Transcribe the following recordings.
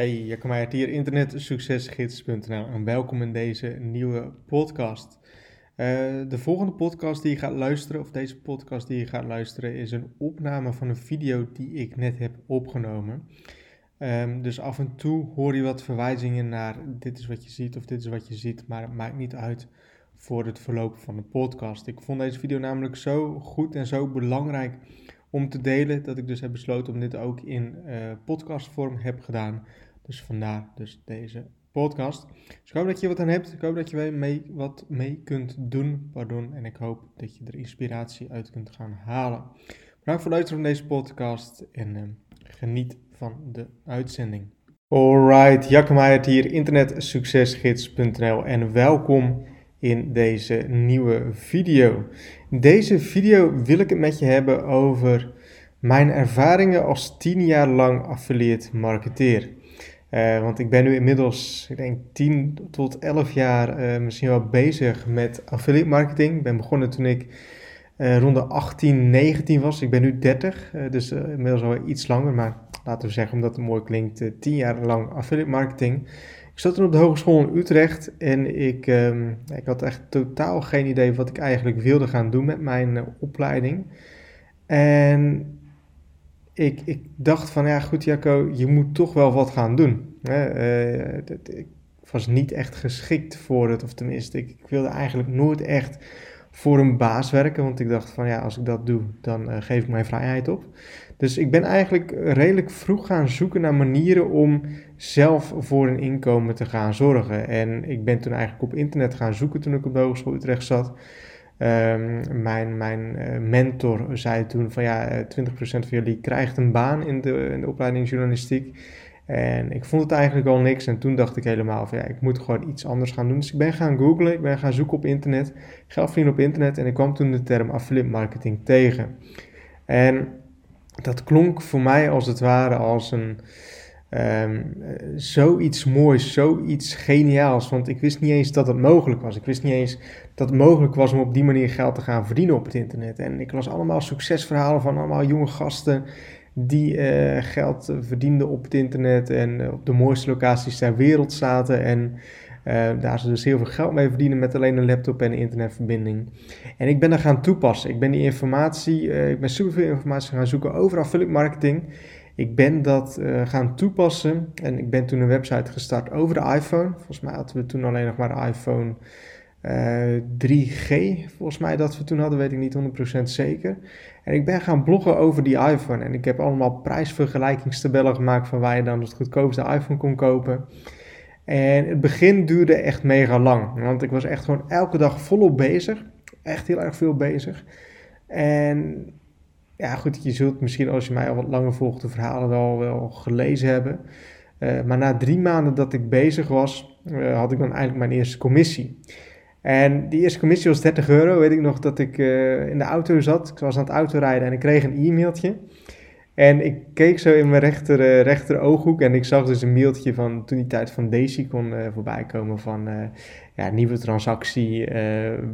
Hey, Jacob hier, internetsuccesgids.nl en welkom in deze nieuwe podcast. Uh, de volgende podcast die je gaat luisteren, of deze podcast die je gaat luisteren, is een opname van een video die ik net heb opgenomen. Um, dus af en toe hoor je wat verwijzingen naar dit is wat je ziet of dit is wat je ziet, maar het maakt niet uit voor het verloop van de podcast. Ik vond deze video namelijk zo goed en zo belangrijk om te delen dat ik dus heb besloten om dit ook in uh, podcastvorm heb gedaan. Dus vandaar dus deze podcast. Dus ik hoop dat je wat aan hebt. Ik hoop dat je mee, wat mee kunt doen. Pardon. En ik hoop dat je er inspiratie uit kunt gaan halen. Bedankt voor het luisteren van deze podcast. En uh, geniet van de uitzending. Alright, Jacke hier, internetsuccesgids.nl en welkom in deze nieuwe video. In deze video wil ik het met je hebben over mijn ervaringen als 10 jaar lang affiliate marketeer. Uh, want ik ben nu inmiddels, ik denk 10 tot 11 jaar uh, misschien wel bezig met affiliate marketing. Ik ben begonnen toen ik uh, rond de 18, 19 was. Ik ben nu 30, dus inmiddels al iets langer. Maar laten we zeggen, omdat het mooi klinkt, 10 jaar lang affiliate marketing. Ik zat toen op de hogeschool in Utrecht en ik, um, ik had echt totaal geen idee wat ik eigenlijk wilde gaan doen met mijn opleiding. En ik, ik dacht van, ja goed Jacco, je moet toch wel wat gaan doen. Uh, ik was niet echt geschikt voor het, of tenminste, ik, wilde eigenlijk nooit echt voor een baas werken, want ik dacht van, ja, als ik dat doe, dan uh, geef ik mijn vrijheid op. Dus ik ben eigenlijk redelijk vroeg gaan zoeken naar manieren om zelf voor een inkomen te gaan zorgen. En ik ben toen eigenlijk op internet gaan zoeken toen ik op de Hogeschool Utrecht zat. Um, mijn, mijn uh, mentor zei toen van ja, 20% eh, van jullie krijgt een baan in de, in de opleiding journalistiek. En ik vond het eigenlijk al niks. En toen dacht ik helemaal van ja, ik moet gewoon iets anders gaan doen. Dus ik ben gaan googlen, ik ben gaan zoeken op internet, geld verdienen op internet. En ik kwam toen de term affiliate marketing tegen. En dat klonk voor mij als het ware als een um, zoiets moois, zoiets geniaals. Want ik wist niet eens dat het mogelijk was. Ik wist niet eens dat het mogelijk was om op die manier geld te gaan verdienen op het internet. En ik las allemaal succesverhalen van allemaal jonge gasten die uh, geld verdienden op het internet en op de mooiste locaties ter wereld zaten. En uh, daar ze dus heel veel geld mee verdienen met alleen een laptop en een internetverbinding. En ik ben dat gaan toepassen. Ik ben die informatie, ik ben superveel informatie gaan zoeken over affiliate marketing. Ik ben dat uh, gaan toepassen en ik ben toen een website gestart over de iPhone. Volgens mij hadden we toen alleen nog maar de iPhone 3G, volgens mij dat we toen hadden, weet ik niet 100% zeker. En ik ben gaan bloggen over die iPhone en ik heb allemaal prijsvergelijkingstabellen gemaakt van waar je dan het goedkoopste iPhone kon kopen. En het begin duurde echt mega lang. Want ik was echt gewoon elke dag volop bezig. Echt heel erg veel bezig. En ja, goed, je zult misschien als je mij al wat langer volgt de verhalen wel, wel gelezen hebben. Uh, maar na drie maanden dat ik bezig was, uh, had ik dan eigenlijk mijn eerste commissie. En die eerste commissie was 30 euro. Weet ik nog dat ik uh, in de auto zat. Ik was aan het autorijden en ik kreeg een e-mailtje. En ik keek zo in mijn rechter, uh, rechter ooghoek en ik zag dus een mailtje van toen die tijd van Daisy kon uh, voorbij komen van uh, ja, nieuwe transactie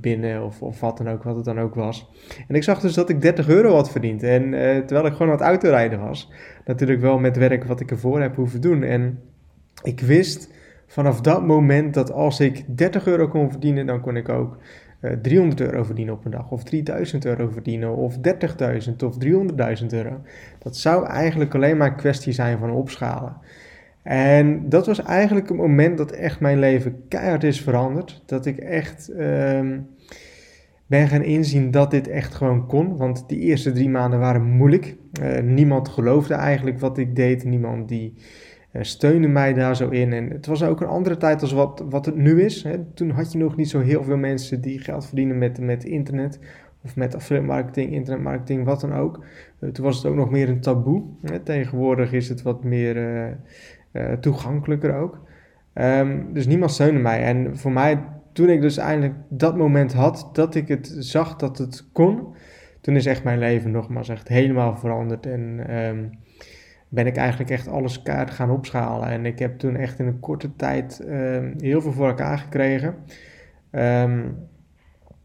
binnen of, of wat dan ook, wat het dan ook was. En ik zag dus dat ik 30 euro had verdiend en terwijl ik gewoon aan het autorijden was. Natuurlijk wel met werk wat ik ervoor heb hoeven doen. En ik wist vanaf dat moment dat als ik 30 euro kon verdienen, dan kon ik ook 300 eh, euro verdienen op een dag, of 3000 euro verdienen, of 30.000 of 300.000 euro. Dat zou eigenlijk alleen maar een kwestie zijn van opschalen. En dat was eigenlijk het moment dat echt mijn leven keihard is veranderd. Dat ik echt um, ben gaan inzien dat dit echt gewoon kon. Want die eerste drie maanden waren moeilijk. Uh, niemand geloofde eigenlijk wat ik deed. Niemand die steunde mij daar zo in. En het was ook een andere tijd als wat, wat het nu is. Hè. Toen had je nog niet zo heel veel mensen die geld verdienen met, met internet. Of met affiliate marketing, internetmarketing, wat dan ook. Uh, toen was het ook nog meer een taboe. Hè. Tegenwoordig is het wat meer uh, toegankelijker ook. Um, dus niemand steunde mij. En voor mij, toen ik dus eindelijk dat moment had, dat ik het zag dat het kon, toen is echt mijn leven nogmaals echt helemaal veranderd. En um, ben ik eigenlijk echt alles kaart gaan opschalen. En ik heb toen echt in een korte tijd um, heel veel voor elkaar gekregen. Um,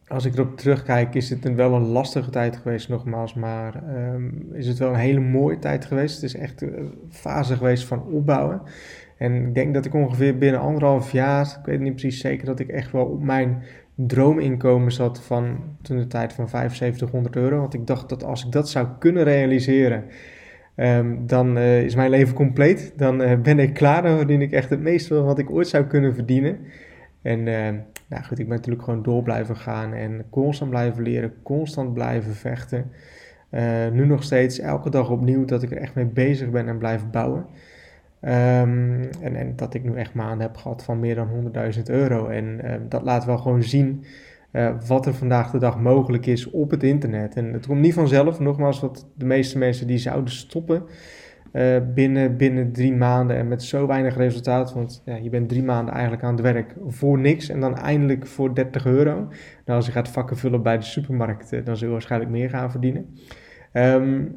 als ik erop terugkijk, is het een, wel een lastige tijd geweest, nogmaals. Maar um, is het wel een hele mooie tijd geweest. Het is echt een fase geweest van opbouwen. En ik denk dat ik ongeveer binnen anderhalf jaar, ik weet niet precies zeker, dat ik echt wel op mijn droominkomen zat van toen de tijd van 7500 euro. Want ik dacht dat als ik dat zou kunnen realiseren, ehm, dan uh, is mijn leven compleet. Dan uh, ben ik klaar, dan verdien ik echt het meeste wat ik ooit zou kunnen verdienen. En uh, nou goed, ik ben natuurlijk gewoon door blijven gaan en constant blijven leren, constant blijven vechten. nu nog steeds elke dag opnieuw dat ik er echt mee bezig ben en blijf bouwen. Um, en, en, dat ik nu echt maanden heb gehad van meer dan 100.000 euro. En dat laat wel gewoon zien uh, wat er vandaag de dag mogelijk is op het internet. En het komt niet vanzelf. Nogmaals, wat de meeste mensen die zouden stoppen uh, binnen, binnen drie maanden en met zo weinig resultaat. Want ja, je bent drie maanden eigenlijk aan het werk voor niks en dan eindelijk voor 30 euro. Nou, als je gaat vakken vullen bij de supermarkt, dan zul je waarschijnlijk meer gaan verdienen. Um,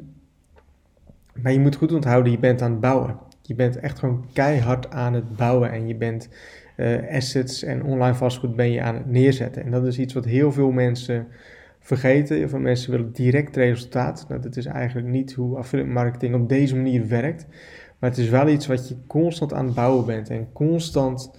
maar je moet goed onthouden, je bent aan het bouwen. Je bent echt gewoon keihard aan het bouwen en je bent uh, assets en online vastgoed ben je aan het neerzetten. En dat is iets wat heel veel mensen vergeten. Veel mensen willen direct resultaat. Nou, dat is eigenlijk niet hoe affiliate marketing op deze manier werkt. Maar het is wel iets wat je constant aan het bouwen bent en constant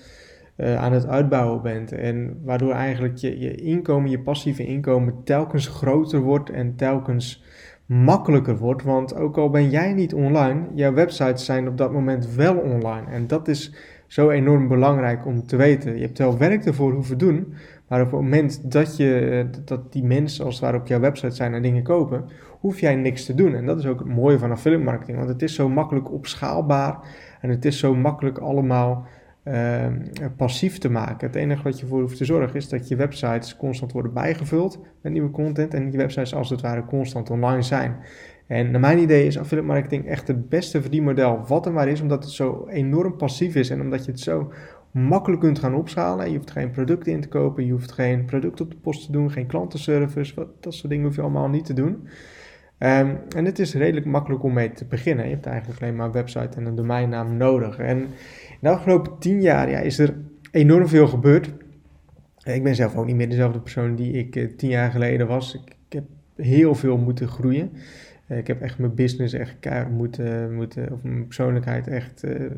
uh, aan het uitbouwen bent. En waardoor eigenlijk je, je inkomen, je passieve inkomen telkens groter wordt en telkens makkelijker wordt. Want ook al ben jij niet online, jouw websites zijn op dat moment wel online. En dat is zo enorm belangrijk om te weten. Je hebt wel werk ervoor hoeven doen, maar op het moment dat, je, dat die mensen als het ware op jouw website zijn en dingen kopen, hoef jij niks te doen. En dat is ook het mooie van affiliate marketing, want het is zo makkelijk opschaalbaar en het is zo makkelijk allemaal uh, passief te maken. Het enige wat je voor hoeft te zorgen is dat je websites constant worden bijgevuld met nieuwe content en je websites als het ware constant online zijn. En naar mijn idee is affiliate marketing echt het beste verdienmodel wat er maar is, omdat het zo enorm passief is en omdat je het zo makkelijk kunt gaan opschalen. Je hoeft geen producten in te kopen, je hoeft geen product op de post te doen, geen klantenservice, wat, dat soort dingen hoef je allemaal niet te doen. Um, en het is redelijk makkelijk om mee te beginnen. Je hebt eigenlijk alleen maar een website en een domeinnaam nodig. En de afgelopen tien jaar ja, is er enorm veel gebeurd. Ik ben zelf ook niet meer dezelfde persoon die ik uh, tien jaar geleden was. Ik, heb heel veel moeten groeien. Uh, ik heb echt mijn business echt keihard moeten, moeten of mijn persoonlijkheid echt uh,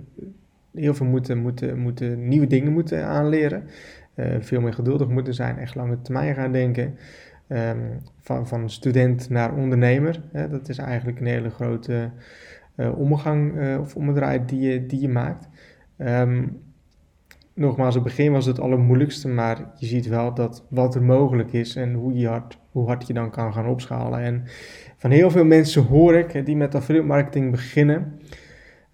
heel veel moeten, moeten, moeten, nieuwe dingen moeten aanleren. veel meer geduldig moeten zijn, echt lange termijn gaan denken. Um, van, van student naar ondernemer. Hè, dat is eigenlijk een hele grote omgang of omdraai die je, die je maakt. Um, nogmaals, het begin was het allermoeilijkste, maar je ziet wel dat wat er mogelijk is en hoe, je hard, hoe hard je dan kan gaan opschalen. En van heel veel mensen hoor ik die met affiliate marketing beginnen,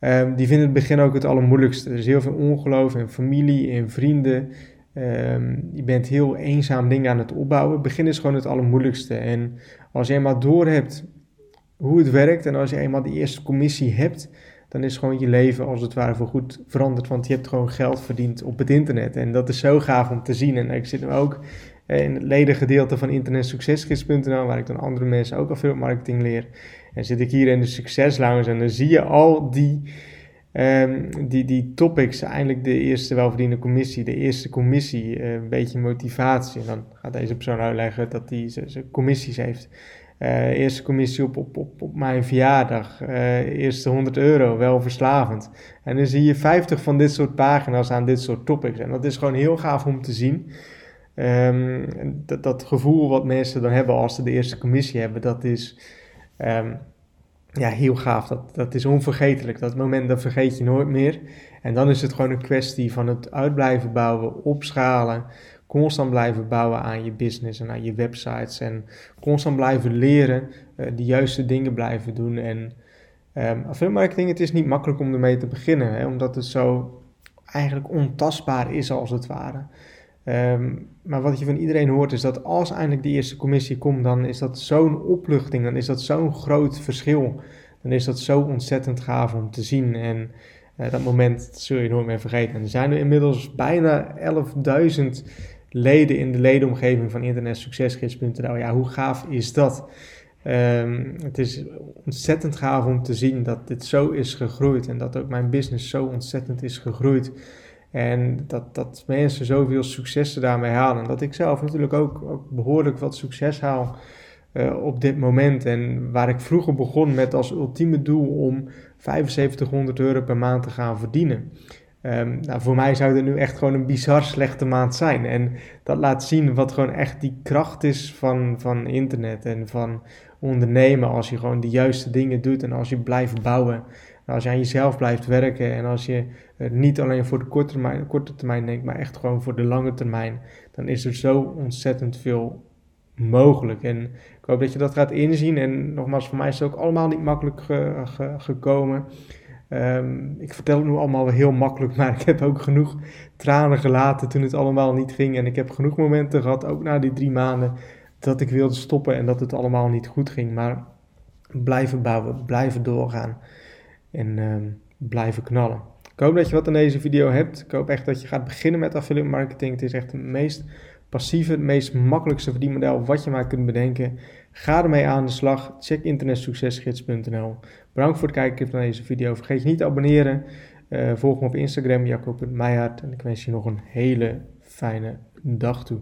um, die vinden het begin ook het allermoeilijkste. Er is heel veel ongeloof in familie, in vrienden. Um, je bent heel eenzaam dingen aan het opbouwen. Het begin is gewoon het allermoeilijkste. En als je eenmaal door hebt hoe het werkt en als je eenmaal die eerste commissie hebt, dan is gewoon je leven als het ware voor goed veranderd. Want je hebt gewoon geld verdiend op het internet. En dat is zo gaaf om te zien. En ik zit nu ook in het ledengedeelte van internetsuccesgids.nl, waar ik dan andere mensen ook al veel marketing leer. En zit ik hier in de succeslounge en dan zie je al die, um, die, die topics. Eindelijk de eerste welverdiende commissie, de eerste commissie, uh, een beetje motivatie. En dan gaat deze persoon uitleggen dat hij zijn commissies heeft. Uh, eerste commissie op, op, op, mijn verjaardag. Uh, eerste 100 euro, wel verslavend. En dan zie je 50 van dit soort pagina's aan dit soort topics. En dat is gewoon heel gaaf om te zien. Um, dat, gevoel wat mensen dan hebben als ze de eerste commissie hebben, dat is um, ja, heel gaaf. Dat, dat is onvergetelijk. Dat moment dat vergeet je nooit meer. En dan is het gewoon een kwestie van het uitblijven bouwen, opschalen, constant blijven bouwen aan je business en aan je websites en constant blijven leren, uh, de juiste dingen blijven doen. En um, affiliate marketing, het is niet makkelijk om ermee te beginnen, hè, omdat het zo eigenlijk ontastbaar is als het ware. Um, maar wat je van iedereen hoort is dat als eindelijk die eerste commissie komt, dan is dat zo'n opluchting, dan is dat zo'n groot verschil. Dan is dat zo ontzettend gaaf om te zien. En uh, dat moment zul je nooit meer vergeten. er zijn nu inmiddels bijna 11.000 leden in de ledenomgeving van internetsuccesgids.nl. Ja, hoe gaaf is dat? Um, het is ontzettend gaaf om te zien dat dit zo is gegroeid en dat ook mijn business zo ontzettend is gegroeid. En dat, dat mensen zoveel successen daarmee halen. En dat ik zelf natuurlijk ook, behoorlijk wat succes haal uh, op dit moment. En waar ik vroeger begon met als ultieme doel om 7500 euro per maand te gaan verdienen. Um, nou, voor mij zou dit nu echt gewoon een bizar slechte maand zijn. En dat laat zien wat gewoon echt die kracht is van, van internet en van ondernemen. Als je gewoon de juiste dingen doet en als je blijft bouwen. Als je aan jezelf blijft werken en als je niet alleen voor de korte termijn, korte termijn denkt, maar echt gewoon voor de lange termijn. Dan is er zo ontzettend veel mogelijk. En ik hoop dat je dat gaat inzien. En nogmaals, voor mij is het ook allemaal niet makkelijk gekomen. Um, ik vertel het nu allemaal heel makkelijk, maar ik heb ook genoeg tranen gelaten toen het allemaal niet ging. En ik heb genoeg momenten gehad, ook na die drie maanden, dat ik wilde stoppen en dat het allemaal niet goed ging. Maar blijven bouwen, blijven doorgaan en um, blijven knallen. Ik hoop dat je wat aan deze video hebt. Ik hoop echt dat je gaat beginnen met affiliate marketing. Het is echt het meest passieve, het meest makkelijkste verdienmodel wat je maar kunt bedenken. Ga ermee aan de slag. Check internetsuccesgids.nl. Bedankt voor het kijken naar deze video. Vergeet je niet te abonneren. Uh, volg me op Instagram, jacob.meijhart. En ik wens je nog een hele fijne dag toe.